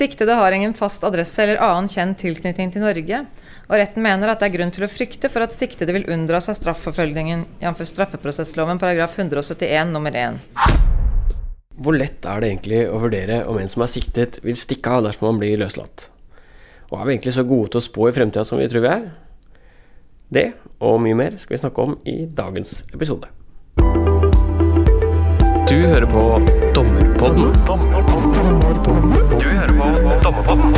Siktede har ingen fast adresse eller annen kjent tilknytning til Norge, og retten mener at det er grunn til å frykte for at siktede vil unndra seg strafforfølgningen, jf. straffeprosessloven paragraf 171 nummer 1. Hvor lett er det egentlig å vurdere om en som er siktet, vil stikke av dersom han blir løslatt? Og er vi egentlig så gode til å spå i fremtida som vi tror vi er? Det og mye mer skal vi snakke om i dagens episode. Du hører på Dommerpodden. Dommerpodden. Du hører på Dommerpodden.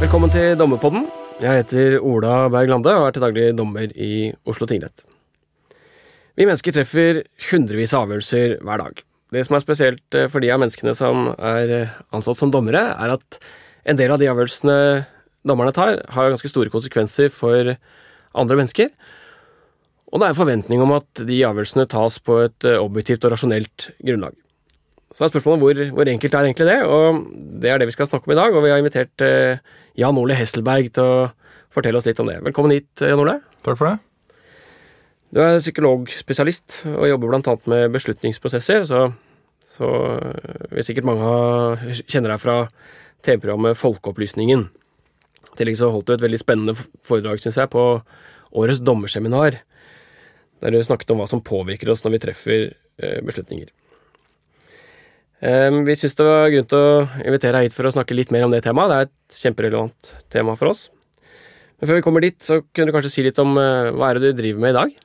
Velkommen til Dommerpodden. Jeg heter Ola Berg Lande og er til daglig dommer i Oslo tingrett. Vi mennesker treffer hundrevis av avgjørelser hver dag. Det som er spesielt eh, for de av menneskene som er eh, ansatt som dommere, er at en del av de avgjørelsene dommerne tar, har ganske store konsekvenser for andre mennesker. Og det er en forventning om at de avgjørelsene tas på et eh, objektivt og rasjonelt grunnlag. Så er spørsmålet hvor, hvor, enkelt er egentlig det, og det er det vi skal snakke om i dag. Og vi har invitert eh, Jan Ole Hesselberg til å fortelle oss litt om det. Velkommen hit, eh, Jan Ole. Takk for det. Du er psykologspesialist og jobber bl.a. med beslutningsprosesser, så, så vil sikkert mange kjenner deg fra TV-programmet Folkeopplysningen. I tillegg så holdt du et veldig spennende foredrag, syns jeg, på årets dommerseminar der du snakket om hva som påvirker oss når vi treffer eh, beslutninger. Vi syns det var grunn til å invitere deg hit for å snakke litt mer om det temaet. Det er et kjemperelevant tema for oss. Men før vi kommer dit, så kunne du kanskje si litt om eh, hva er det du driver med i dag?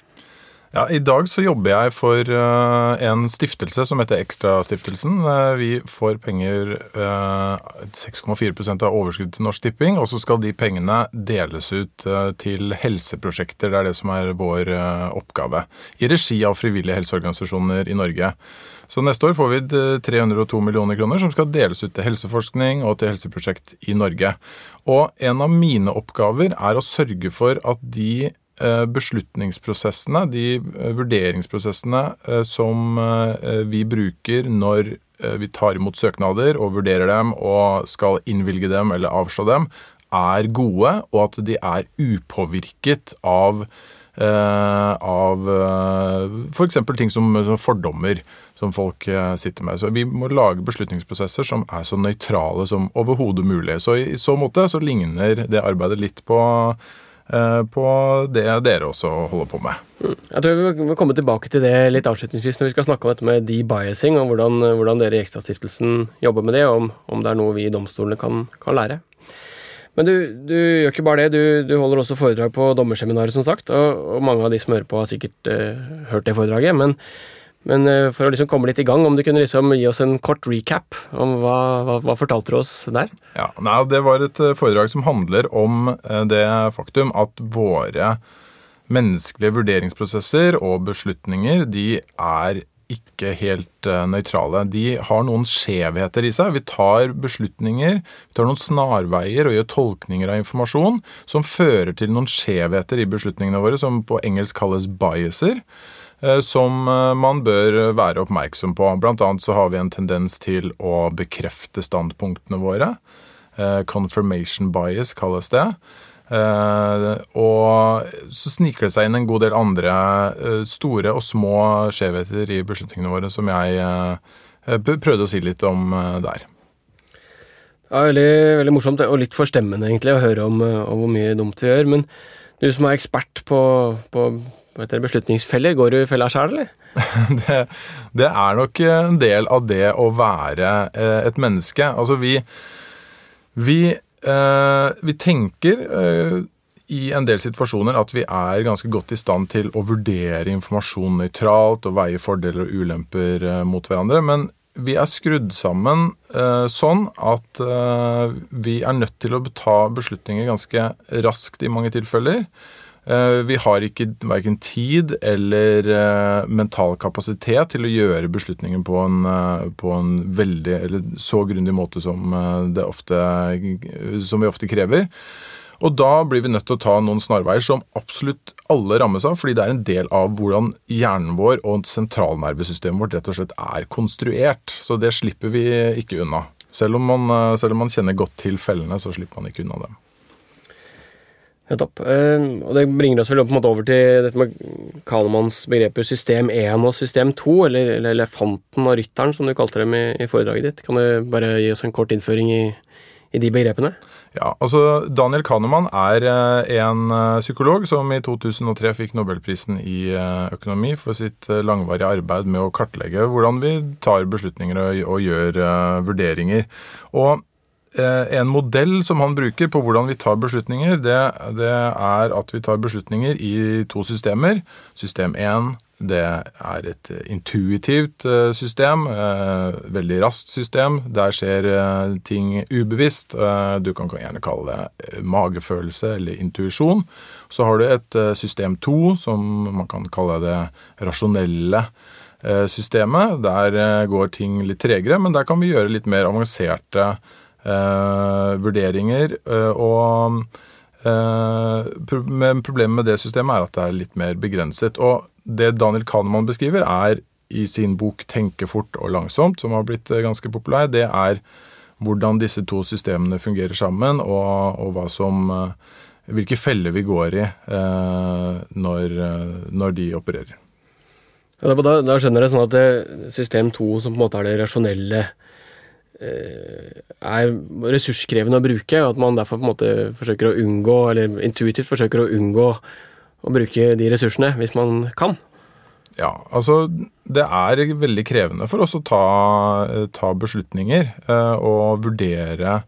Ja, I dag så jobber jeg for uh, en stiftelse som heter Ekstrastiftelsen. Uh, vi får penger uh, 6,4% av overskuddet til Norsk Tipping, og så skal de pengene deles ut til helseprosjekter. Det er det som er vår oppgave. I regi av frivillige helseorganisasjoner i Norge. Så neste år får vi 302 millioner kroner som skal deles ut til helseforskning og til helseprosjekt i Norge. Og en av mine oppgaver er å sørge for at de Eh, beslutningsprosessene, de eh, vurderingsprosessene eh, som vi bruker når vi tar imot søknader og vurderer dem og skal innvilge dem eller avslå dem, er gode, og at de er upåvirket av, av f.eks. Ting som fordommer som folk sitter med. Så Vi må lage beslutningsprosesser som er så nøytrale som overhodet mulig. Så I så måte så ligner det arbeidet litt på Eh, på det dere også holder på med. Mm. Jeg tror Vi må komme tilbake til det litt avslutningsvis når vi skal snakke om dette med debiasing, og hvordan, hvordan dere i Ekstrastiftelsen jobber med det, og om, om, det er noe vi i domstolene kan, kan lære. Men du, du, gjør ikke bare det, du, du, holder også foredrag på dommerseminaret, som sagt. Og, og, mange av de som hører på, har sikkert uh, hørt det foredraget. Men men eh, for å liksom komme litt i gang, om du kunne liksom gi oss en kort recap om hva, hva, hva fortalte du oss der? Ja, nei, Det var et eh, foredrag som handler om eh, det faktum at våre menneskelige vurderingsprosesser og beslutninger de er ikke helt nøytrale. De har noen skjevheter i seg. Vi tar beslutninger, vi tar noen snarveier og gjør tolkninger av informasjon som fører til noen skjevheter i beslutningene våre, som på engelsk kalles biaser. Eh, som eh, man bør være oppmerksom på. Blant annet så har vi en tendens til å bekrefte standpunktene våre. Eh, confirmation bias kalles det. Og så sniker det seg inn en god del andre store og små skjevheter i beslutningene våre som jeg prøvde å si litt om der. Ja, veldig, veldig morsomt og litt forstemmende egentlig å høre om, om, hvor mye dumt vi gjør. Men du som er ekspert på, på heter det, beslutningsfelle? Går du i fella sjøl, eller? det, det, er nok en del av det å være eh, et menneske. Altså, vi Vi, eh, vi tenker eh, i en del situasjoner at vi er ganske godt i stand til å vurdere informasjon nøytralt og veie fordeler og ulemper mot hverandre. Men vi er skrudd sammen eh, sånn at eh, vi er nødt til å ta beslutninger ganske raskt i mange tilfeller. Eh, vi har ikke verken tid eller uh, mental kapasitet til å gjøre beslutningen på en, uh, på en veldig, eller så grundig måte som, ofte, som, vi ofte krever. Og da blir vi nødt til å ta noen snarveier som absolutt alle rammes av, fordi det er en del av hvordan hjernen vår og sentralnervesystemet vårt rett og slett er konstruert. Så det slipper vi ikke unna. Selv om man, selv om man kjenner godt til fellene, så slipper man ikke unna dem. Nettopp. Uh, og det bringer oss vel på en måte over til dette med Kahnemans begreper system 1 og system 2, eller, eller elefanten og rytteren, som du kalte dem i, i, foredraget ditt. Kan du bare gi oss en kort innføring i, i de begrepene? Ja, altså Daniel Kahneman er uh, en uh, psykolog som i 2003 fikk nobelprisen i økonomi for sitt langvarige arbeid med å kartlegge hvordan vi tar beslutninger og, og gjør vurderinger. Og Eh, en modell som han bruker på hvordan vi tar beslutninger, det, det, er at vi tar beslutninger i to systemer. System 1 det er et intuitivt eh, system, eh, veldig raskt system. Der skjer ting ubevisst. Du kan gjerne kalle det magefølelse eller intuisjon. Så har du et system 2, som man kan kalle det rasjonelle systemet. Der går ting litt tregere, men der kan vi gjøre litt mer avanserte Eh, vurderinger. Eh, og eh, men problemet med det systemet er at det er litt mer begrenset. Og det Daniel Kahneman beskriver, er i sin bok 'Tenke fort og langsomt', som har blitt ganske populær, det er hvordan disse to systemene fungerer sammen, og, og som hvilke feller vi går i eh, når, når, de opererer. Da, da, skjønner jeg sånn at det, system 2, som på en måte er det rasjonelle Eh, er ressurskrevende å bruke, og at man derfor på en måte forsøker å unngå, eller intuitivt forsøker å unngå å bruke de ressursene hvis man kan. Ja, altså det er veldig krevende for oss å ta, ta beslutninger eh, og vurdere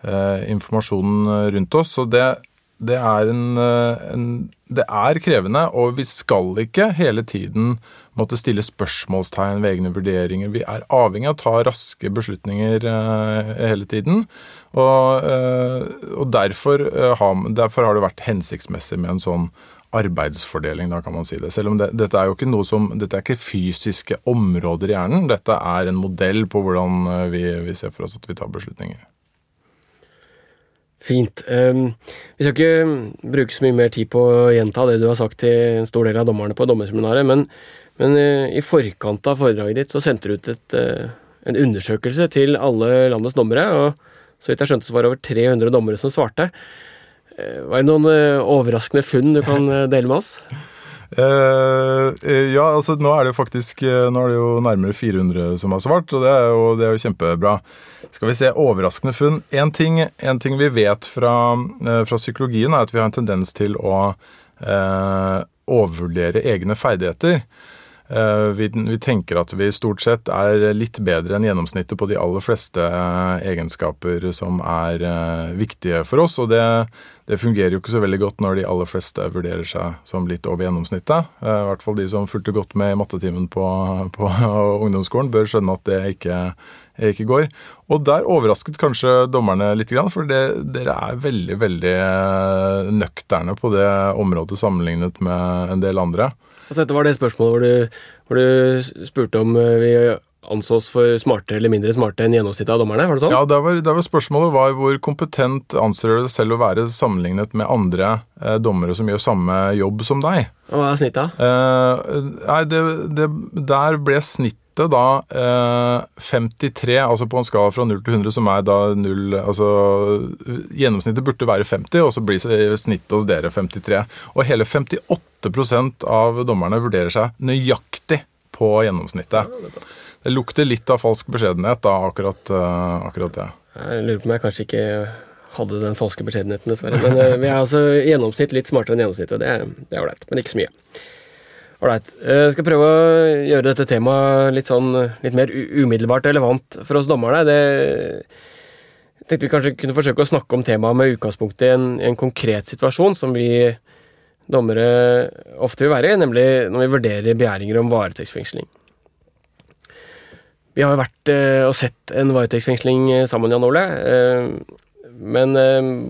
eh, informasjonen rundt oss. Så det, det, er en, en, det er krevende, og vi skal ikke hele tiden måtte stille spørsmålstegn ved egne vurderinger. Vi er avhengig av å ta raske beslutninger eh, hele tiden. Og, eh, og derfor, eh, har, derfor, har, det vært hensiktsmessig med en sånn arbeidsfordeling, da kan man si det. Selv om det, dette er jo ikke noe som, dette er ikke fysiske områder i hjernen. Dette er en modell på hvordan vi, vi ser for oss at vi tar beslutninger. Fint. Um, vi skal ikke bruke så mye mer tid på å gjenta det du har sagt til en stor del av dommerne på dommerseminaret, men men uh, i forkant av foredraget ditt så sendte du ut et, uh, en undersøkelse til alle landets dommere. og Så vidt jeg skjønte, så var det over 300 dommere som svarte. Uh, var det noen overraskende funn du kan dele med oss? ja, altså nå er det jo faktisk Nå er det jo nærmere 400 som har svart, og det er jo, det er jo kjempebra. Skal vi se, overraskende funn. En ting, en ting vi vet fra, fra, psykologien, er at vi har en tendens til å overvurdere egne ferdigheter. Eh, vi, vi, tenker at vi stort sett er litt bedre enn gjennomsnittet på de aller fleste eh, egenskaper som er uh, viktige for oss. Og det, det, fungerer jo ikke så veldig godt når de aller fleste vurderer seg som litt over gjennomsnittet. I hvert fall de som fulgte godt med i mattetimen på, på ungdomsskolen, bør skjønne at det ikke, ikke går. Og der overrasket kanskje dommerne litt, for dere er veldig, veldig nøkterne på det området sammenlignet med en del andre. Altså, dette var det spørsmålet hvor du, hvor du spurte om eh, vi ansås for smartere eller mindre smarte enn gjennomsnittet av dommerne? var det sånn? Ja, det var, det var Spørsmålet var hvor kompetent anser du deg selv å være sammenlignet med andre eh, dommere som gjør samme jobb som deg. Og Hva er snittet? Eh, nei, det, det, Der ble snittet da eh, 53, altså på en skala fra 0 til 100, som er da 0 Altså gjennomsnittet burde være 50, og så blir snittet hos dere 53. Og hele 58% av dommerne vurderer seg nøyaktig på gjennomsnittet. Det lukter litt av falsk beskjedenhet, da, akkurat, uh, akkurat det. Jeg lurer på om jeg kanskje ikke hadde den falske beskjedenheten, dessverre. Men uh, vi er altså i gjennomsnitt litt smartere enn gjennomsnittet. Det er ålreit, men ikke så mye. Ålreit. Eh, skal prøve å gjøre dette temaet litt, sånn, litt mer umiddelbart relevant for oss dommerne. Det tenkte vi kanskje kunne forsøke å snakke om temaet med utgangspunkt i en, en, konkret situasjon som vi dommere ofte vil være i, nemlig når vi vurderer begjæringer om varetektsfengsling. Vi har jo vært eh, og sett en varetektsfengsling sammen, Jan Ole. Eh, men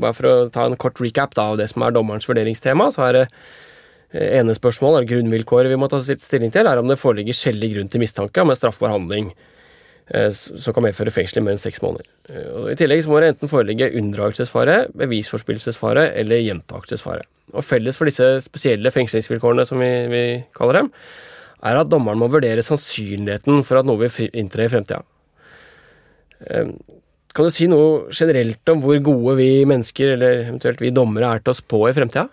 bare for å ta en kort recap da, av det som er dommerens vurderingstema, så er det Eh, ene spørsmål, eller grunnvilkåret vi må ta stilling til, er om det foreligger skjellig grunn til mistanke om en straffbar handling eh, som kan medføre fengsel i mer enn seks måneder. Eh, og I tillegg så må det enten foreligge unndragelsesfare, bevisforspillelsesfare eller gjentakelsesfare. Og Felles for disse spesielle fengslingsvilkårene, som vi, vi kaller dem, er at dommeren må vurdere sannsynligheten for at noe vil inntre i fremtida. kan du si noe generelt om hvor gode vi mennesker, eller eventuelt vi dommere, er til å spå i fremtida?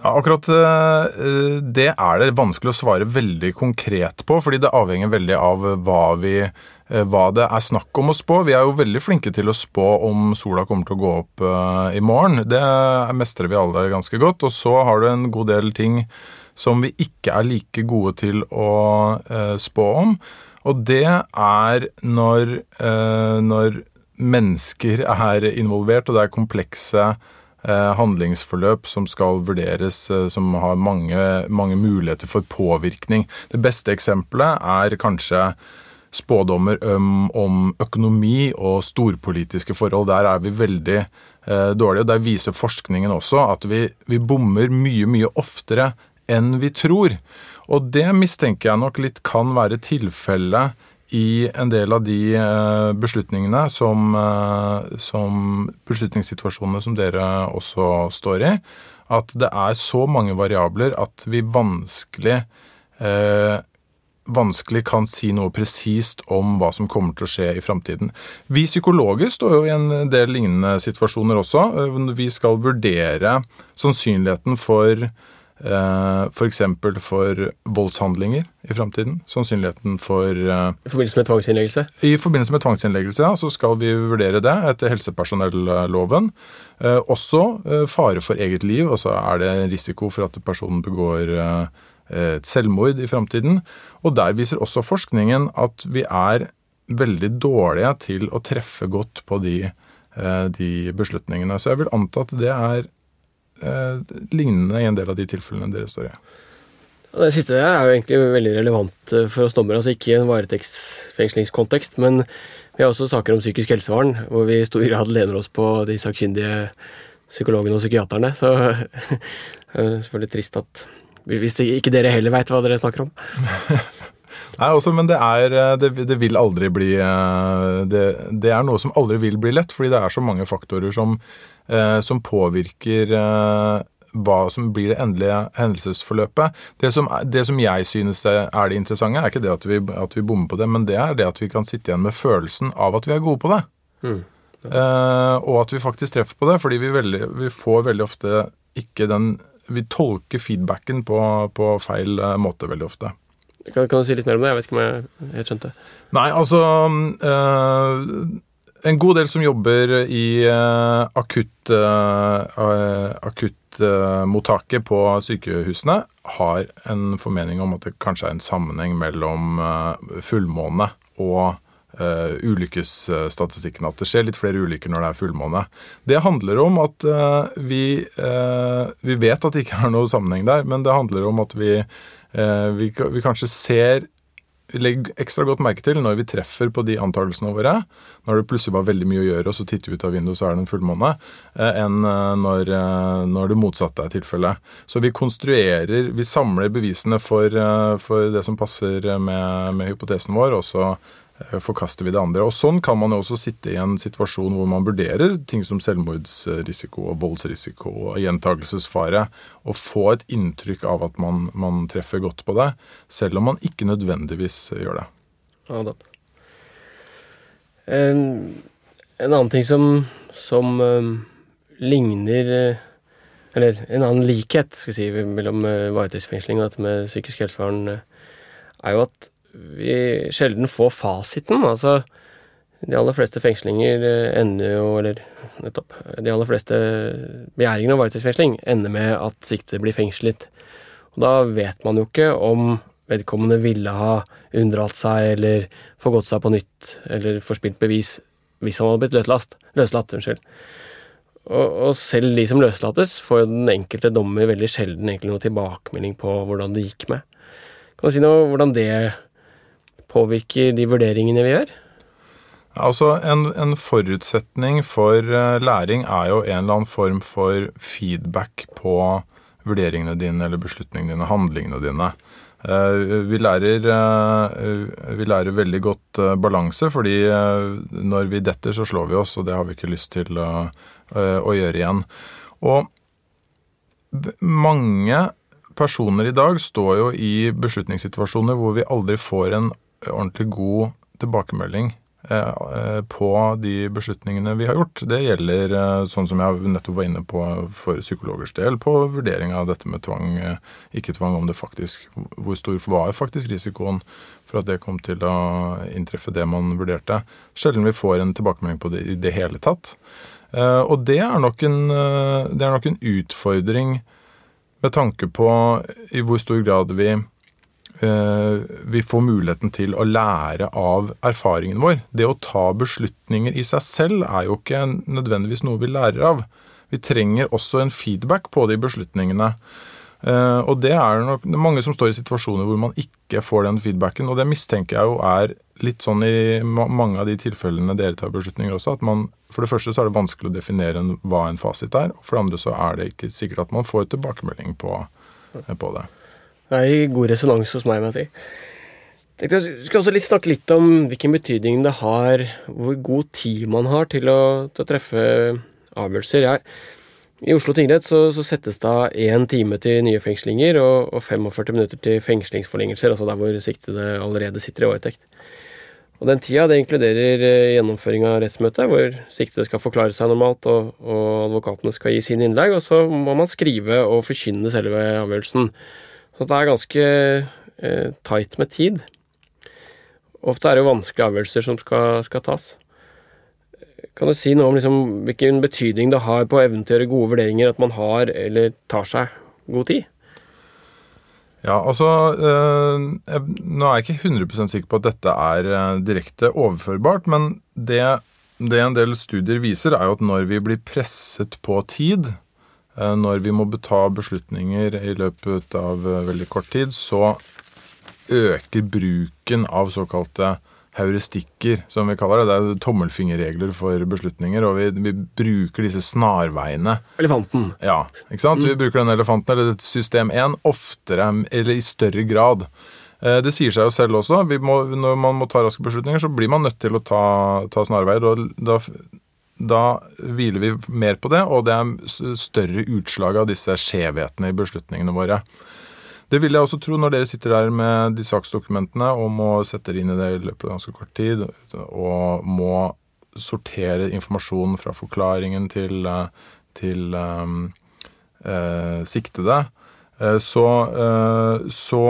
Ja, akkurat eh, det er det vanskelig å svare veldig konkret på, fordi det avhenger veldig av hva, vi, eh, hva det er snakk om å spå. Vi er jo veldig flinke til å spå om sola kommer til å gå opp eh, i morgen. Det mestrer vi alle ganske godt. Og så har du en god del ting som vi ikke er like gode til å spå om. Og det er når, når mennesker er involvert, og det er komplekse handlingsforløp som skal vurderes, eh, som har mange, mange muligheter for påvirkning. Det beste eksempelet er kanskje spådommer om økonomi og storpolitiske forhold. Der er vi veldig eh, dårlige. og Der viser forskningen også at vi, vi bommer mye, mye oftere enn vi tror. Og det mistenker jeg nok litt kan være tilfellet i en del av de eh, beslutningene som, eh, som beslutningssituasjonene som dere også står i, at det er så mange variabler at vi vanskelig eh, vanskelig kan si noe presist om hva som kommer til å skje i framtiden. Vi psykologer står jo i en del lignende situasjoner også. Vi skal vurdere sannsynligheten for Eh, F.eks. For, for voldshandlinger i framtiden. Sannsynligheten for eh, I forbindelse med tvangsinnleggelse? I forbindelse med tvangsinnleggelse, ja. Så skal vi vurdere det etter helsepersonelloven. Eh, også fare for eget liv. Altså er det en risiko for at personen begår et selvmord i framtiden. Og der viser også forskningen at vi er veldig dårlige til å treffe godt på de, de beslutningene. Så jeg vil anta at det er eh, lignende i en del av de tilfellene dere står i. Det siste der er jo egentlig veldig relevant eh, for oss dommere. altså Ikke i en varetektsfengslingskontekst, men vi har også saker om psykisk helsevern, hvor vi i stor grad lener oss på de sakkyndige psykologene og psykiaterne. Så det er selvfølgelig trist at hvis ikke dere heller veit hva dere snakker om. Nei, også, men det, er, eh, det, det, vil aldri bli eh, det, det, er noe som aldri vil bli lett, fordi det er så mange faktorer som, eh, som påvirker hva som blir det endelige hendelsesforløpet. Det som, det som, jeg synes er det interessante, er ikke det at vi, at vi, bommer på det, men det er det at vi kan sitte igjen med følelsen av at vi er gode på det. Mm. Eh, og at vi faktisk treffer på det, fordi vi, veldig, vi, får veldig ofte ikke den Vi tolker feedbacken på, på feil måte veldig ofte. Kan, kan, du si litt mer om det? Jeg vet ikke om jeg helt skjønte. Nei, altså øh, En god del som jobber i akuttmottaket akutt, øh, på sykehusene, har en formening om at det kanskje er en sammenheng mellom fullmåne og ulykkesstatistikken. At det skjer litt flere ulykker når det er fullmåne. Det handler om at vi, vi vet at det ikke er noe sammenheng der, men det handler om at Eh, vi, vi kanskje ser legger ekstra godt merke til når vi treffer på de antakelsene våre, når det plutselig var veldig mye å gjøre, og så titter vi ut av vinduet, så er det en fullmåne, eh, enn eh, når, når, det motsatte er tilfellet. Så vi konstruerer Vi samler bevisene for, for det som passer med, med hypotesen vår, og så Eh, forkaster vi det andre. Og Sånn kan man jo også sitte i en situasjon hvor man vurderer ting som selvmordsrisiko og voldsrisiko og gjentakelsesfare, og få et inntrykk av at man, man, treffer godt på det, selv om man ikke nødvendigvis gjør det. Ja, da. En, en annen ting som, som um, ligner eh, Eller en annen likhet skal si, mellom uh, varetektsfengsling og dette med psykisk helsevern, er jo at vi sjelden får fasiten. Altså, de aller fleste fengslinger eh, ender jo, eller nettopp, de aller fleste begjæringene om varetektsfengsling ender med at siktede blir fengslet. Og da vet man jo ikke om vedkommende ville ha unndratt seg eller forgått seg på nytt eller forspilt bevis hvis han hadde blitt løslatt. løslatt unnskyld. Og, og, selv de som løslates, får jo den enkelte dommer veldig sjelden egentlig noe tilbakemelding på hvordan det gikk med. Kan du si noe hvordan det påvirker de vurderingene vi gjør? Altså, en, en, forutsetning for eh, læring er jo en eller annen form for feedback på vurderingene dine eller beslutningene dine, handlingene dine. Eh, vi lærer, eh, vi lærer veldig godt balanse, fordi når vi detter, så slår vi oss, og det har vi ikke lyst til å, å gjøre igjen. Og mange personer i dag står jo i beslutningssituasjoner hvor vi aldri får en ordentlig god tilbakemelding eh, på de beslutningene vi har gjort. Det gjelder, eh, sånn som jeg nettopp var inne på for psykologers del, på vurdering av dette med tvang, eh, ikke tvang, om det faktisk Hvor stor var faktisk risikoen for at det kom til å inntreffe det man vurderte. Sjelden vi får en tilbakemelding på det i det hele tatt. Og det er nok en, det er nok en utfordring med tanke på i hvor stor grad vi Eh, vi får muligheten til å lære av erfaringen vår. Det å ta beslutninger i seg selv er jo ikke nødvendigvis noe vi lærer av. Vi trenger også en feedback på de beslutningene. Eh, og det er nok mange som står i situasjoner hvor man ikke får den feedbacken. Og det mistenker jeg jo er litt sånn i mange av de tilfellene dere tar beslutninger også, at man for det første så er det vanskelig å definere hva en fasit er. Og for det andre så er det ikke sikkert at man får tilbakemelding på, på det. Det er god resonans hos meg, må jeg si. Jeg skal også litt snakke litt om hvilken betydning det har, hvor god tid man har til å, til å treffe avgjørelser. Jeg, I Oslo tingrett så, så, settes det av én time til nye fengslinger og, og 45 minutter til fengslingsforlengelser, altså der hvor siktede allerede sitter i varetekt. Og Den tida det inkluderer eh, gjennomføring av rettsmøtet, hvor siktede skal forklare seg normalt og, og advokatene skal gi sine innlegg, og så må man skrive og forkynne selve avgjørelsen. Så det er ganske eh, tight med tid. Ofte er det jo vanskelige avgjørelser som skal, skal tas. Kan du si noe om liksom, hvilken betydning det har på evnen til å gjøre gode vurderinger at man har eller tar seg god tid? Ja, altså øh, jeg, Nå er jeg ikke 100% sikker på at dette er øh, direkte overførbart, men det, det en del studier viser, er jo at når vi blir presset på tid, Eh, når vi må ta beslutninger i løpet av eh, veldig kort tid, så øker bruken av såkalte heuristikker, som vi kaller det. Det er tommelfingerregler for beslutninger, og vi, vi bruker disse snarveiene. Elefanten. Ja, ikke sant? Mm. Vi bruker den elefanten, eller system 1, oftere, eller i større grad. Eh, det sier seg jo selv også. Må, når man må ta raske beslutninger, så blir man nødt til å ta, ta snarveier. Da, da da hviler vi mer på det, og det er større utslag av disse skjevhetene i beslutningene våre. Det vil jeg også tro når dere sitter der med de saksdokumentene og må sette dere inn i det i løpet av ganske kort tid, og må sortere informasjon fra forklaringen til, til um, eh, siktede, eh, så, eh, så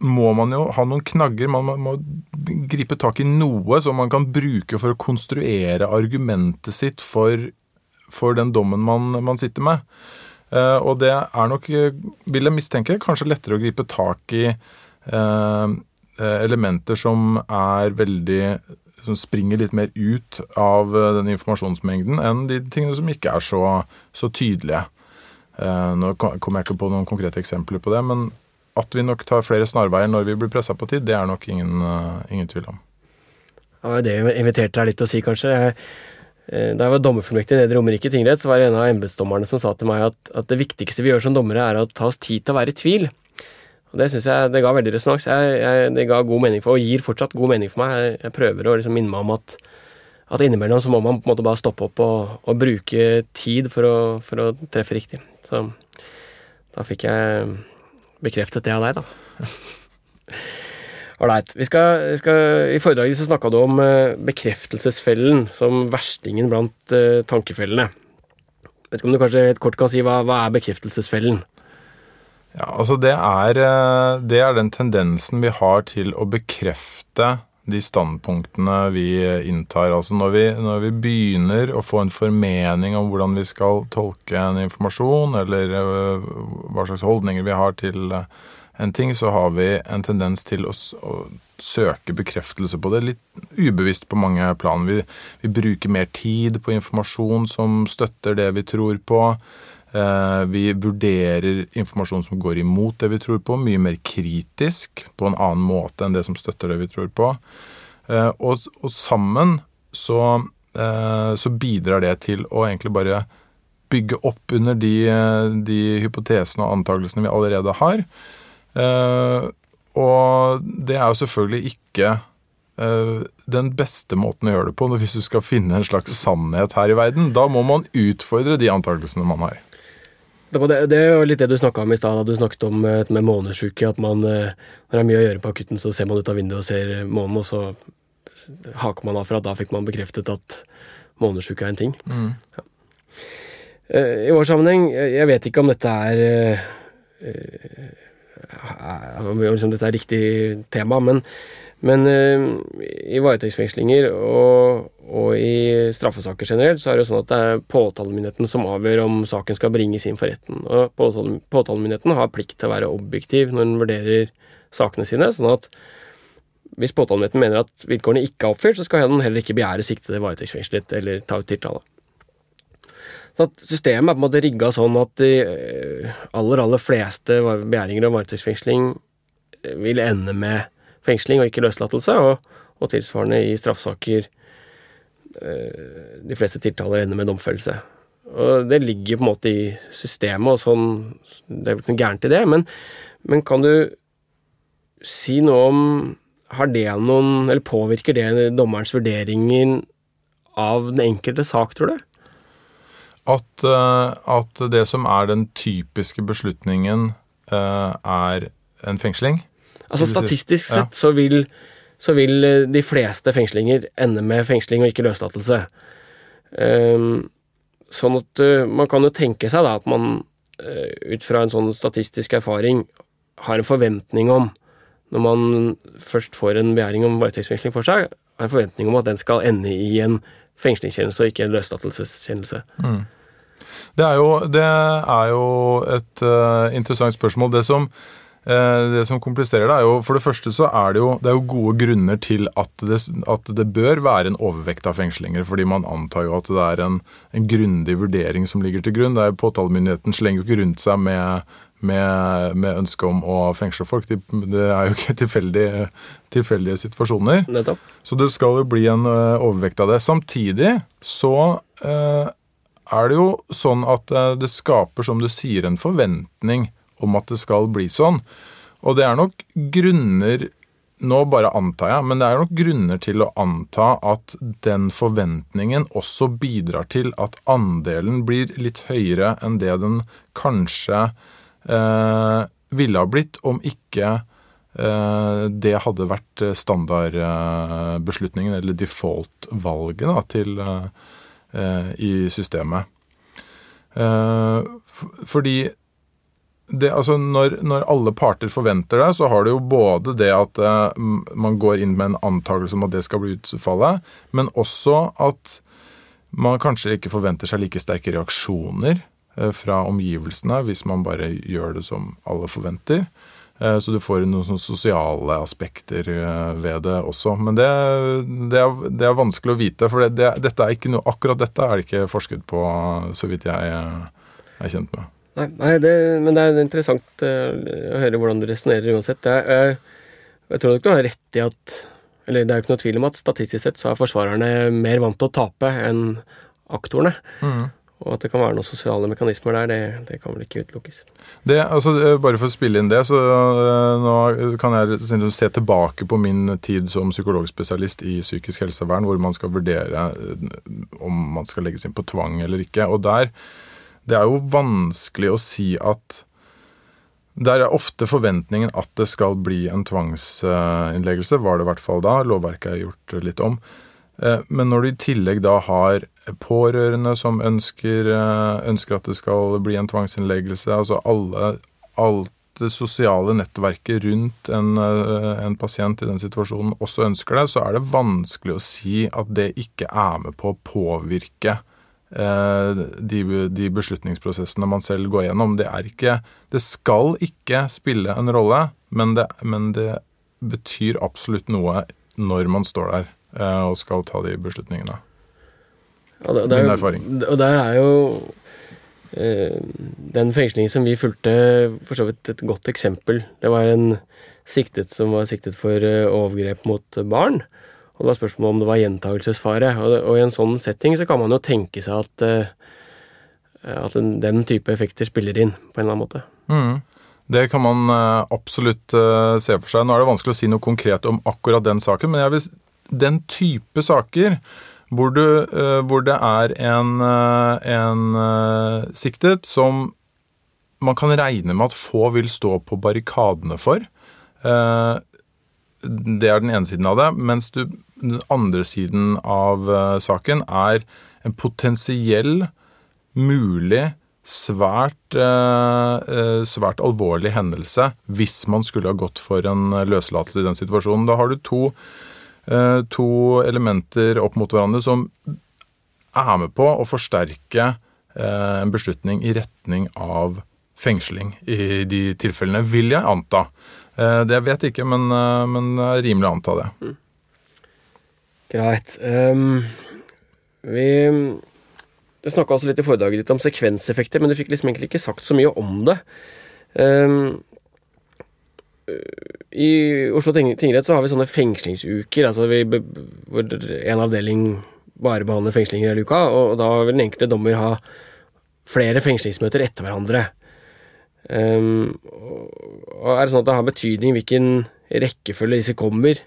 må man jo ha noen knagger. Man må, gripe tak i noe som man kan bruke for å konstruere argumentet sitt for, for den dommen man, man sitter med. Uh, og det er nok, vil jeg mistenke, kanskje lettere å gripe tak i uh, elementer som er veldig som springer litt mer ut av den informasjonsmengden enn de tingene som ikke er så, så tydelige. Nå kommer jeg ikke på noen konkrete eksempler på det, men at vi nok tar flere snarveier når vi blir pressa på tid, det er nok ingen, uh, ingen tvil om. Ja, det inviterte deg litt til å si, kanskje. Jeg, eh, da jeg var dommerfullmektig i Romerike tingrett, så var det en av embetsdommerne som sa til meg at, at, det viktigste vi gjør som dommere, er å ta oss tid til å være i tvil. Og Det syns jeg det ga veldig resonans. Det ga god mening for, og gir fortsatt god mening for meg. Jeg, jeg prøver å liksom minne meg om at, at innimellom så må man på en måte bare stoppe opp og, og bruke tid for å, for å treffe riktig. Så da fikk jeg bekreftet det av deg, da. Ålreit. I foredraget så snakka du om uh, bekreftelsesfellen som verstingen blant uh, tankefellene. Vet ikke om du kanskje helt kort kan si hva, hva er bekreftelsesfellen? Ja, altså det er, eh, det er den tendensen vi har til å bekrefte de standpunktene vi inntar. Altså når vi, når vi, begynner å få en formening om hvordan vi skal tolke en informasjon, eller øh, hva slags holdninger vi har til øh, en ting, så har vi en tendens til å, å søke bekreftelse på det. Litt ubevisst på mange plan. Vi, vi bruker mer tid på informasjon som støtter det vi tror på. Eh, vi vurderer informasjon som går imot det vi tror på, mye mer kritisk på en annen måte enn det som støtter det vi tror på. Eh, og, og sammen så, eh, så, bidrar det til å egentlig bare bygge opp under de, de hypotesene og antakelsene vi allerede har. Og det er jo selvfølgelig ikke den beste måten å gjøre det på hvis du skal finne en slags sannhet her i verden. Da må man utfordre de antakelsene man har. Det, er jo litt det du snakka om i stad, da du snakket om eh, med månesjuke. At man, eh, når det er mye å gjøre på akutten, så ser man ut av vinduet og ser månen, og så haker man av for at da fikk man bekreftet at månesjuke er en ting. Mm. Ja. Eh, I vår sammenheng, jeg vet ikke om dette er eh, eh, om liksom dette er riktig tema, men, men eh, i varetektsfengslinger og, og i straffesaker generelt, så er det jo sånn at det er påtalemyndigheten som avgjør om saken skal bringes inn for retten. Og påtale, påtalemyndigheten har plikt til å være objektiv når den vurderer sakene sine, sånn at hvis påtalemyndigheten mener at vilkårene ikke er oppfylt, så skal den heller ikke begjære siktede varetektsfengslet eller ta ut tiltale. Så Systemet er på en måte rigga sånn at de eh, aller aller fleste begjæringer om varetektsfengsling eh, vil ende med fengsling og ikke løslatelse, og, og tilsvarende i straffesaker de fleste tiltaler ender med domfellelse. Og Det ligger på en måte i systemet, og sånn, det er vel ikke noe gærent i det, men, men kan du si noe om har det noen, eller Påvirker det dommerens vurderinger av den enkelte sak, tror du? At, eh, at det som er den typiske beslutningen, eh, er en fengsling? Altså Statistisk sett Ja. så vil, så vil eh, de fleste fengslinger ende med fengsling og ikke løslatelse. Ehm, sånn at eh, man kan jo tenke seg da at man eh, ut fra en sånn statistisk erfaring har en forventning om, når man først får en begjæring om varetektsfengsling for seg, har en forventning om at den skal ende i en fengslingskjennelse og ikke en løslatelseskjennelse. Det er jo, det er jo et uh, interessant spørsmål. Det som, det som kompliserer det, er jo For det første så er det jo, det er jo gode grunner til at det, at det bør være en overvekt av fengslinger. Fordi man antar jo at det er en, en grundig vurdering som ligger til grunn. Det er jo Påtalemyndigheten slenger jo ikke rundt seg med, med, med ønske om å fengsle folk. Det, det er jo ikke tilfeldige, tilfeldige situasjoner. Nettopp. Så det skal jo bli en overvekt av det. Samtidig så eh, er det jo sånn at det skaper, som du sier, en forventning om at det skal bli sånn. Og det er nok grunner Nå bare antar jeg, men det er nok grunner til å anta at den forventningen også bidrar til at andelen blir litt høyere enn det den kanskje eh, ville ha blitt om ikke eh, det hadde vært standardbeslutningen, eller default-valget, til eh, i systemet. Eh, fordi det, altså når, når alle parter forventer det, så har du jo både det at eh, man går inn med en antakelse om at det skal bli utfallet, men også at man kanskje ikke forventer seg like sterke reaksjoner eh, fra omgivelsene hvis man bare gjør det som alle forventer. Eh, Så du får noen sånne sosiale aspekter ved det også. Men det, det, er, det er vanskelig å vite, for det, det, dette noe, akkurat dette er det ikke forsket på, så vidt jeg er kjent med. Nei, nei det, men det er interessant eh, å høre hvordan du resonnerer uansett. Det er, eh, jeg tror nok du har rett i at Eller det er jo ikke noe tvil om at statistisk sett så er forsvarerne mer vant til å tape enn aktorene. Og at det kan være noen sosiale mekanismer der, det, det kan vel ikke utelukkes. Det, altså, eh, bare for å spille inn det, så nå kan jeg se tilbake på min tid som psykologspesialist i psykisk helsevern, hvor man skal vurdere om man skal legges inn på tvang eller ikke. Og der Det er jo vanskelig å si at Der er ofte forventningen at det skal bli en tvangsinnleggelse, var det i hvert fall da. Lovverket er gjort litt om. Eh, Men når du i tillegg da har pårørende som ønsker, eh, ønsker at det skal bli en tvangsinnleggelse, altså alle, alt det sosiale nettverket rundt en, eh, en pasient i den situasjonen også ønsker det, så er det vanskelig å si at det ikke er med på å påvirke de, de beslutningsprosessene man selv går gjennom. Det er ikke Det skal ikke spille en rolle, men det, men det betyr absolutt noe når man står der eh, og skal ta de beslutningene. Ja, det, Min erfaring. Og der er jo eh, den fengslingen som vi fulgte, for så vidt et godt eksempel. Det var en siktet som var siktet for eh, overgrep mot barn. Og det var spørsmål om det var gjentagelsesfare. Og, og i en sånn setting så kan man jo tenke seg at, uh, at den, type effekter spiller inn på en eller annen måte. Mm. Det kan man uh, absolutt uh, se for seg. Nå er det vanskelig å si noe konkret om akkurat den saken, men jeg vil, den type saker hvor, du, hvor det er en, en siktet som man kan regne med at få vil stå på barrikadene for, det er den ene siden av det. Mens du, den andre siden av uh, saken er en potensiell, mulig, svært, uh, svært alvorlig hendelse hvis man skulle ha gått for en løslatelse i den situasjonen. Da har du to, to elementer opp mot hverandre som er med på å forsterke en beslutning i retning av fengsling i de tilfellene, vil jeg anta. Eh, det vet jeg ikke, men, eh, men rimelig å anta det. Greit. Um, vi Du snakka også litt i foredraget ditt om sekvenseffekter, men du fikk liksom egentlig ikke sagt så mye om det. Um, I Oslo tingrett så har vi sånne fengslingsuker, altså vi, hvor en avdeling bare behandler fengslinger hele uka, og da vil den enkelte dommer ha flere fengslingsmøter etter hverandre. Um, og er det sånn at det har betydning hvilken rekkefølge disse kommer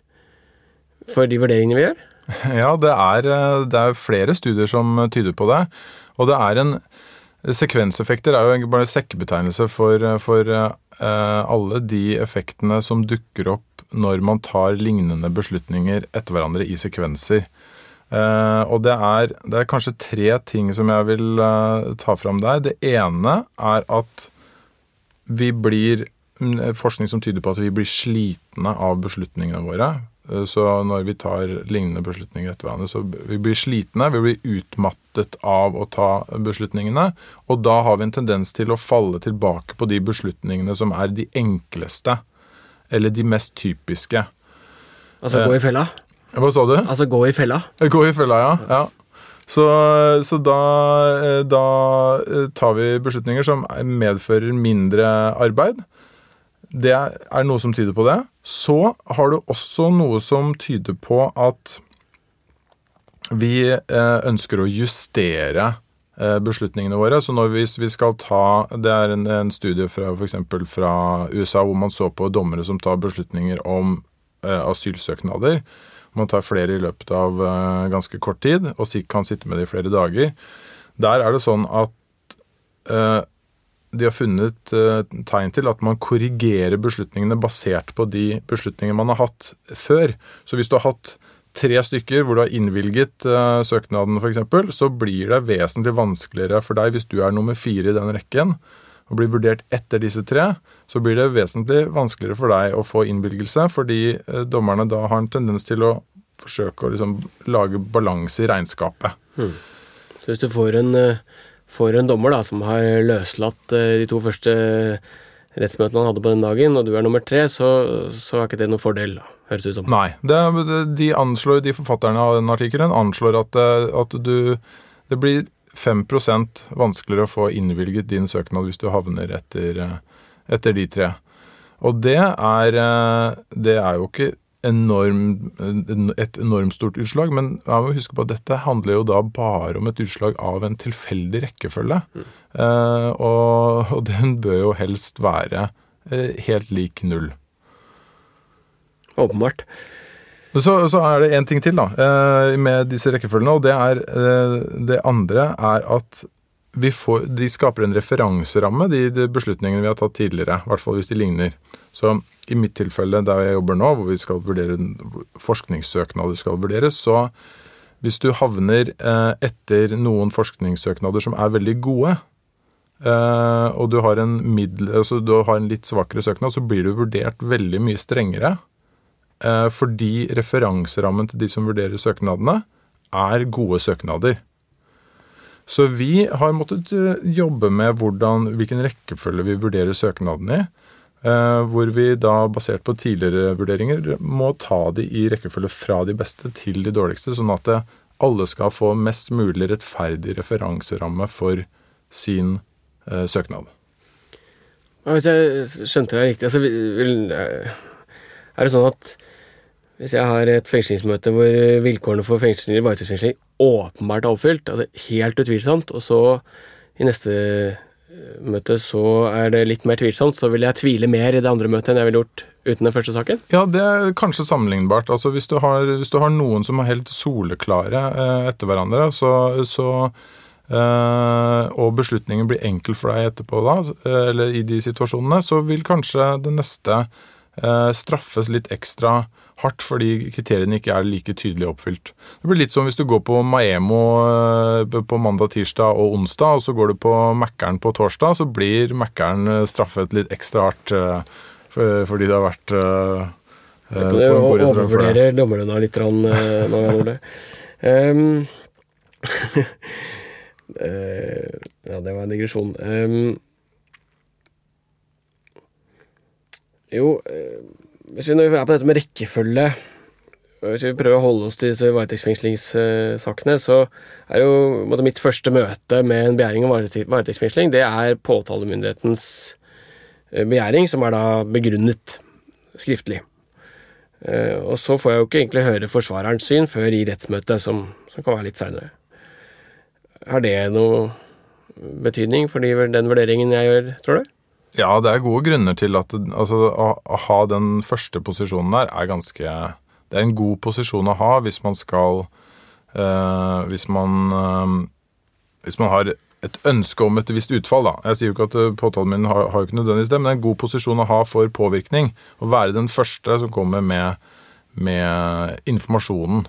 for de vurderingene vi gjør? Ja, det er, eh, det er, flere studier som tyder på det. Og det er en Sekvenseffekter er jo bare en sekkebetegnelse for, for uh, alle de effektene som dukker opp når man tar lignende beslutninger etter hverandre i sekvenser. Uh, og det er, det er, kanskje tre ting som jeg vil ta fram der. Det ene er at vi blir mm, forskning som tyder på at vi blir slitne av beslutningene våre. Eh, så når vi tar lignende beslutninger etter hverandre, så vi blir slitne, vi blir utmattet av å ta beslutningene. Og da har vi en tendens til å falle tilbake på de beslutningene som er de enkleste. Eller de mest typiske. Altså gå i fella? Eh, hva sa du? Altså gå i fella? Gå i fella, ja. ja. Så, så da, eh, da, eh, tar vi beslutninger som medfører mindre arbeid. Det er noe som tyder på det. Så har du også noe som tyder på at vi eh, ønsker å justere beslutningene våre. Så når hvis vi skal ta Det er en, en studie fra f.eks. fra USA hvor man så på dommere som tar beslutninger om asylsøknader man tar flere i løpet av ganske kort tid og kan sitte med det i flere dager. Der er det sånn at de har funnet uh, tegn til at man korrigerer beslutningene basert på de beslutningene man har hatt før. Så hvis du har hatt tre stykker hvor du har innvilget uh, søknaden f.eks., så blir det vesentlig vanskeligere for deg hvis du er nummer fire i den rekken og blir vurdert etter disse tre, så blir det vesentlig vanskeligere for deg å få innvilgelse, fordi eh, dommerne da har en tendens til å forsøke å liksom lage balanse i regnskapet. Hmm. Så hvis du får en, eh, får en, dommer da, som har løslatt eh, de to første rettsmøtene han hadde på den dagen, og du er nummer tre, så, så er ikke det noen fordel, høres det ut som. Nei. Det, de anslår, de forfatterne av den artikkelen anslår at, at du Det blir 5% vanskeligere å få innvilget din søknad hvis du havner etter, eh, etter de tre. Og det er, eh, det er jo ikke enorm, et enormt stort utslag, men jeg må huske på at dette handler jo da bare om et utslag av en tilfeldig rekkefølge. Mm. Eh, og, og, den bør jo helst være eh, helt lik null. Åpenbart. Så, så er det én ting til da, eh, med disse rekkefølgene, og det, er, eh, det andre er at får, de skaper en referanseramme, de, de, beslutningene vi har tatt tidligere. I hvert fall hvis de ligner. Så i mitt tilfelle der jeg jobber nå, hvor vi skal vurdere forskningssøknader skal vurderes, så hvis du havner eh, etter noen forskningssøknader som er veldig gode, og du har, middel, altså du har en litt svakere søknad, så blir du vurdert veldig mye strengere Eh, fordi referanserammen til de som vurderer søknadene, er gode søknader. Så vi har måttet eh, jobbe med hvordan, hvilken rekkefølge vi vurderer søknadene i. Eh, hvor vi da, basert på tidligere vurderinger, må ta de i rekkefølge fra de beste til de dårligste, sånn at alle skal få mest mulig rettferdig referanseramme for sin eh, søknad. Hvis jeg skjønte deg riktig, altså, vil, er det sånn at hvis jeg har et fengslingsmøte hvor vilkårene for fengsling, varetektsfengsling åpenbart er oppfylt, altså helt utvilsomt, og så i neste eh, møte så er det litt mer tvilsomt, så vil jeg tvile mer i det andre møtet enn jeg ville gjort uten den første saken? Ja, det er kanskje sammenlignbart. Altså hvis du har, hvis du har noen som er helt soleklare eh, etter hverandre, så, så eh, og beslutningen blir enkel for deg etterpå da, eh, eller i de situasjonene, så vil kanskje det neste eh, straffes litt ekstra hardt fordi kriteriene ikke er like tydelig oppfylt. Det blir litt som hvis du går på Maemo eh, på mandag, tirsdag og onsdag, og så går du på Mækkern på torsdag, så blir Mækkern eh, straffet litt ekstra hardt fordi det har vært på det, og overvurderer dommerne litt Ole. Um, ja, det var en digresjon. Um, jo, hvis vi er på dette med rekkefølge Hvis vi prøver å holde oss til disse varetektsfengslingssakene, så er jo mitt første møte med en begjæring om varetektsfengsling, det er påtalemyndighetens begjæring, som er da begrunnet skriftlig. Eh, og så får jeg jo ikke egentlig høre forsvarerens syn før i rettsmøtet, som, som kan være litt seinere. Har det noe betydning for den vurderingen jeg gjør, tror du? Ja, det er gode grunner til at altså, å, å, ha den første posisjonen der er ganske Det er en god posisjon å ha hvis man skal øh, Hvis man øh, Hvis man har et ønske om et visst utfall. da. Jeg sier jo ikke at eh, påtalemyndigheten har, har ikke nødvendigvis det, men det er en god posisjon å ha for påvirkning. Å være den første som kommer med, med informasjonen.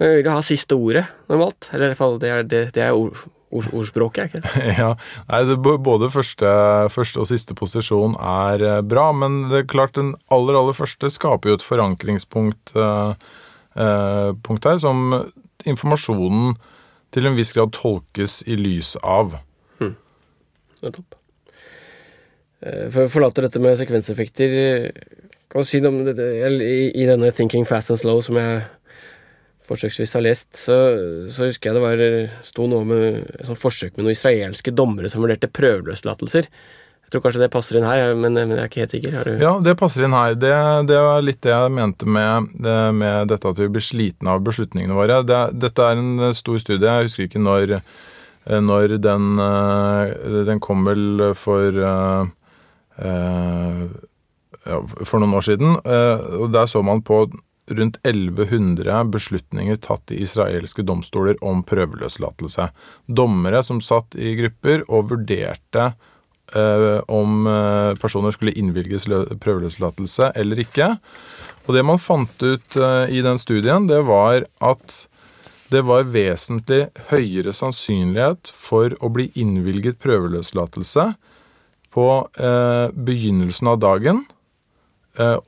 Men vil du ha siste ordet, normalt? Eller i hvert fall det er, det, det er ord, ordspråket, er ikke ja. Nei, det, både første, første, og siste posisjon er eh, bra, men det er klart den aller, aller første skaper jo et forankringspunkt eh, uh, punkt her, som informasjonen til en viss grad tolkes i lys av. Hmm. Nettopp. topp. for å forlate dette med sekvenseffekter Kan du si noe om det, i, denne Thinking Fast and Slow som jeg forsøksvis har lest, så, så husker jeg det var sto noe med et sånn forsøk med noen israelske dommere som vurderte prøveløslatelser. Jeg tror kanskje det passer inn her, men, men jeg er ikke helt sikker. Ja, det passer inn her. Det, det var litt det jeg mente med, det, med dette at vi blir slitne av beslutningene våre. Det, dette er en stor studie. Jeg husker ikke når, når den, den kom vel for ja, for noen år siden. Og Der så man på rundt 1100 beslutninger tatt i israelske domstoler om prøveløslatelse. Dommere som satt i grupper og vurderte Eh, om eh, personer skulle innvilges prøveløslatelse eller ikke. Og det man fant ut eh, i den studien, det var at det var vesentlig høyere sannsynlighet for å bli innvilget prøveløslatelse på begynnelsen av dagen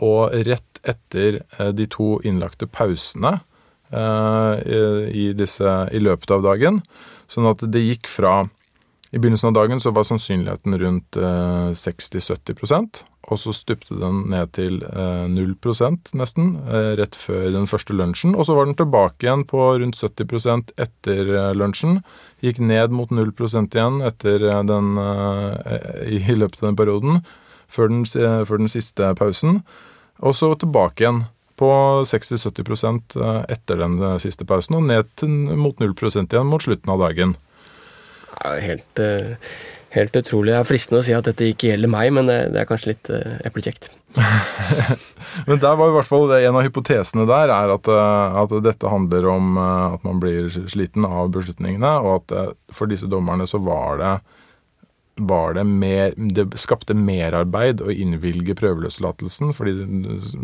og rett etter de to innlagte pausene i, disse, i løpet av dagen. Sånn at det gikk fra i begynnelsen av dagen så var sannsynligheten rundt eh, 60-70% og så stupte den ned til eh, 0 nesten, eh, rett før den første lunsjen. Og så var den tilbake igjen på rundt 70 etter eh, lunsjen. Gikk ned mot 0 igjen eh, den, eh, i løpet av den perioden, før den, før den siste pausen. Og så tilbake igjen på 60-70% etter den siste pausen, og ned til, mot 0% igjen mot slutten av dagen helt, eh, helt utrolig. Det er fristende å si at dette ikke gjelder meg, men det, det er kanskje litt eplekjekt. men der var i hvert fall en av hypotesene der er at, eh, at, dette handler om at man blir sliten av beslutningene, og at for disse dommerne så var det var det mer Det skapte merarbeid å innvilge prøveløslatelsen, fordi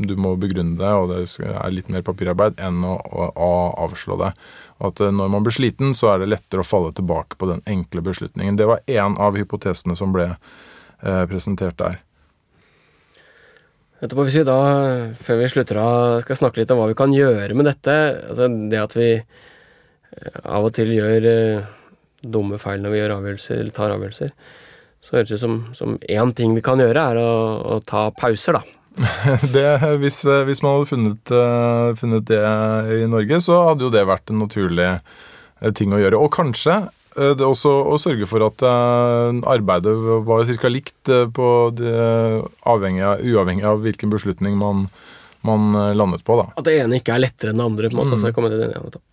du må begrunne det, og det er litt mer papirarbeid enn å, å, avslå det. Og at eh, når man blir sliten, så er det lettere å falle tilbake på den enkle beslutningen. Det var én av hypotesene som ble eh, presentert der. Etterpå, hvis vi da, før vi slutter av, skal snakke litt om hva vi kan gjøre med dette altså Det at vi eh, av og til gjør eh, dumme feil når vi gjør avgjørelser, eller tar avgjørelser så høres det ut som, som én ting vi kan gjøre, er å, å ta pauser, da. det, hvis, hvis, man hadde funnet, uh, funnet, det i Norge, så hadde jo det vært en naturlig uh, ting å gjøre. Og kanskje uh, det også å sørge for at arbeidet var ca. likt på det, avhengig av, uavhengig av hvilken beslutning man, man landet på. Da. At det ene ikke er lettere enn det andre. på en måte, mm. altså, jeg til det ene.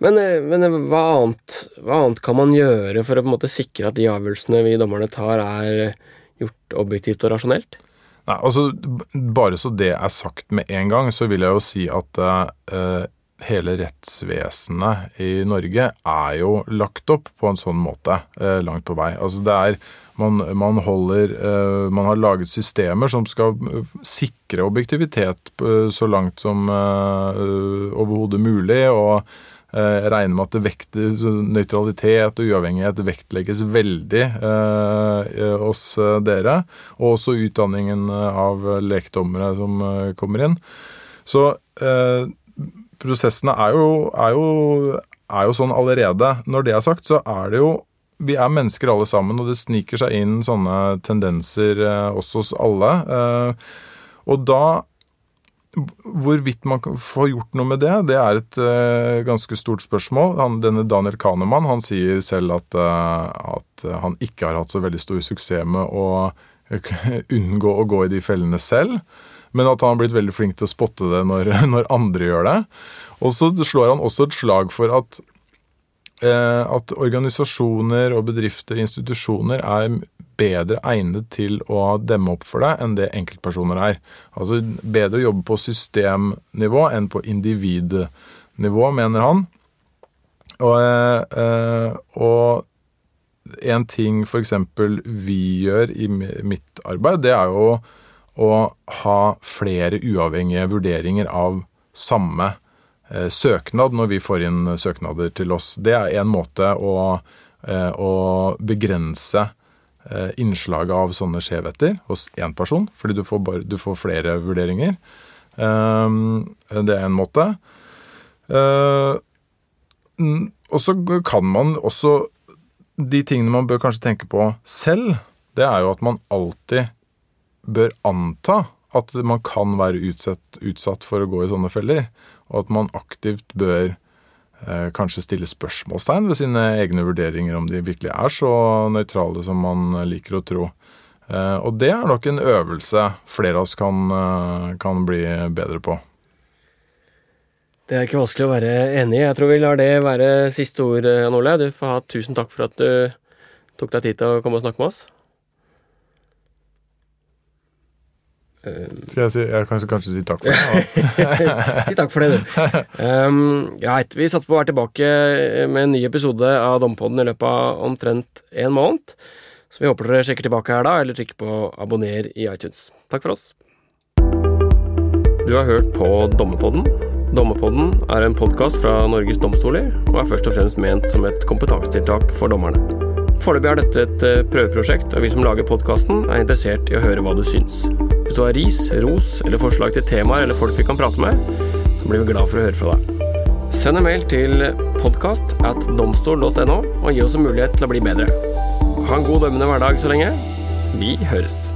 Men, eh, men eh, hva, annet, hva, annet, kan man gjøre for å på en måte sikre at de avgjørelsene vi dommerne tar, er gjort objektivt og rasjonelt? Nei, altså Bare så det er sagt med en gang, så vil jeg jo si at uh, hele rettsvesenet i Norge er jo lagt opp på en sånn måte uh, langt på vei. Altså Det er man, man, holder Man har laget systemer som skal sikre objektivitet så langt som overhodet mulig. og jeg regner med at vekt, nøytralitet og uavhengighet vektlegges veldig eh, hos dere. Og også utdanningen av lekdommere som kommer inn. Så eh, prosessene er jo, er, jo, er jo, sånn allerede. Når det er sagt, så er det jo Vi er mennesker alle sammen, og det sniker seg inn sånne tendenser eh, også hos alle. Eh, og da Hvorvidt man kan få gjort noe med det, det er et uh, ganske stort spørsmål. Han, denne Daniel Kahneman han sier selv at, uh, at, han ikke har hatt så veldig stor suksess med å unngå å gå i de fellene selv men at han har blitt veldig flink til å spotte det når, når andre gjør det. Og så slår han også et slag for at, at organisasjoner og bedrifter, institusjoner, er bedre egnet til å demme opp for deg enn det enkeltpersoner er. Altså bedre å jobbe på systemnivå enn på individnivå, mener han. Og, eh, og en ting f.eks. vi gjør i mitt arbeid, det er jo å ha flere uavhengige vurderinger av samme eh, søknad når vi får inn søknader til oss. Det er en måte å, eh, å begrense eh, innslaget av sånne skjevheter hos én person, fordi du får, bare, du får flere vurderinger. Um, det er en måte. Uh, og så kan man også De tingene man bør kanskje tenke på selv, det er jo at man alltid bør anta at man kan være utsatt, utsatt, for å gå i sånne feller, og at man aktivt bør eh, kanskje stille spørsmålstegn ved sine egne vurderinger, om de virkelig er så nøytrale som man liker å tro. Eh, og det er nok en øvelse flere av oss kan, eh, kan bli bedre på. Det er ikke vanskelig å være enig i. Jeg tror vi lar det være siste ord, Jan Ole. Du får ha tusen takk for at du tok deg tid til å komme og snakke med oss. Skal jeg si Jeg kan kanskje si takk for det? si takk for det, du. Um, greit. Vi satser på å være tilbake med en ny episode av Dompodden i løpet av omtrent en måned. Så vi håper dere sjekker tilbake her da, eller trykker på abonner i iTunes. Takk for oss. Du har hørt på Dommerpodden. Dommerpodden er en podkast fra Norges domstoler, og er først og fremst ment som et kompetansetiltak for dommerne. Foreløpig er dette et eh, prøveprosjekt, og vi som lager podkasten, er interessert i å høre hva du syns. Hvis du har ris, ros eller forslag til temaer eller folk vi kan prate med, så blir vi glad for å høre fra deg. Send en mail til podkast at domstol.no og gi oss en mulighet til å bli bedre. Ha en god dømmende hverdag så lenge. Vi høres.